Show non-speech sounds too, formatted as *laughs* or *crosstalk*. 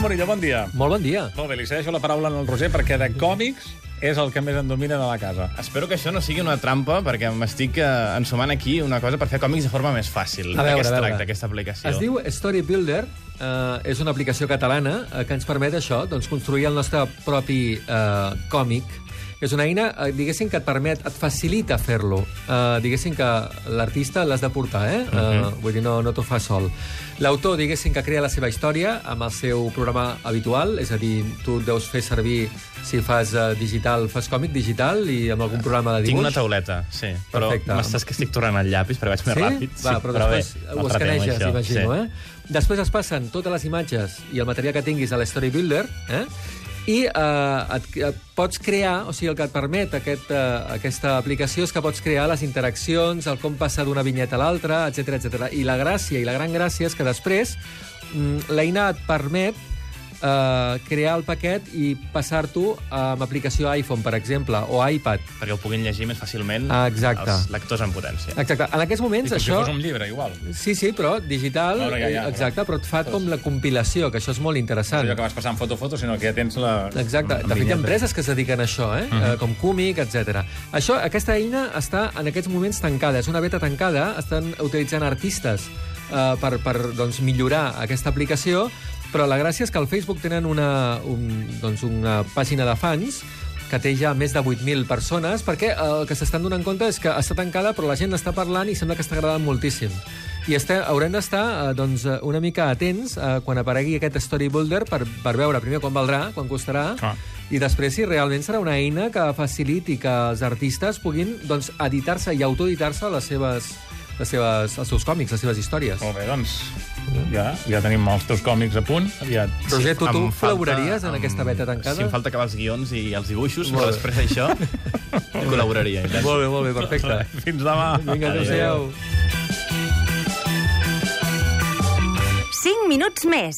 Manel Morillo, bon dia. Molt bon dia. Molt bé, li cedeixo la paraula al Roger perquè de còmics és el que més en domina de la casa. Espero que això no sigui una trampa, perquè m'estic eh, ensumant aquí una cosa per fer còmics de forma més fàcil. A veure, D'aquest a veure. tracte, aquesta aplicació. Es diu Story Builder, eh, és una aplicació catalana eh, que ens permet això, doncs, construir el nostre propi eh, còmic. És una eina, eh, diguéssim, que et permet, et facilita fer-lo. Eh, diguéssim que l'artista l'has de portar, eh? Uh -huh. Vull dir, no, no t'ho fa sol. L'autor, diguéssim, que crea la seva història amb el seu programa habitual, és a dir, tu et deus fer servir, si fas eh, digital, fas còmic digital i amb algun programa de dibuix. Tinc una tauleta, sí. Però m'estàs que estic tornant el llapis perquè vaig més sí? ràpid. Va, però després bé, ho escaneges, imagino, sí. eh? Després es passen totes les imatges i el material que tinguis a l'Story Builder, eh? i eh, et, et pots crear, o sigui, el que et permet aquest, eh, aquesta aplicació és que pots crear les interaccions, el com passar d'una vinyeta a l'altra, etc etc. I la gràcia, i la gran gràcia és que després mm, l'eina et permet eh, crear el paquet i passar-t'ho amb aplicació iPhone, per exemple, o iPad. Perquè ho puguin llegir més fàcilment Ah, exacte. els lectors en potència. Exacte. En aquests I moments, com això... si fos un llibre, igual. Sí, sí, però digital, No, no, ja, ja, exacte, però et fa com la compilació, que això és molt No interessant. allò que vas passant foto-foto, sinó que ja tens la... Exacte. De fet, hi ha empreses que es dediquen a això, eh? Mhm. eh com Cúmic, etc. Això, aquesta eina està en aquests moments tancada. És una beta tancada. Estan utilitzant artistes eh, per, per doncs, millorar aquesta aplicació, però la gràcia és que al Facebook tenen una, un, doncs, una pàgina de fans que té ja més de 8.000 persones, perquè el que s'estan donant compte és que està tancada, però la gent està parlant i sembla que està agradant moltíssim. I este, haurem d'estar eh, doncs, eh, una mica atents eh, quan aparegui aquest Story Builder per, per veure primer quan valdrà, quan costarà, Clar. i després si realment serà una eina que faciliti que els artistes puguin doncs, editar-se i autoeditar-se les seves, les seves, els seus còmics, les seves històries. Molt bé, doncs ja, ja tenim els teus còmics a punt. Aviat. Roger, tu, tu col·laboraries en em- aquesta beta tancada? Si em falta acabar els guions i els dibuixos, Molt però bé. després d'això *laughs* col·laboraria. Molt bé, molt bé, perfecte. *laughs* Fins demà. Vinga, adéu-siau. 5 minuts més.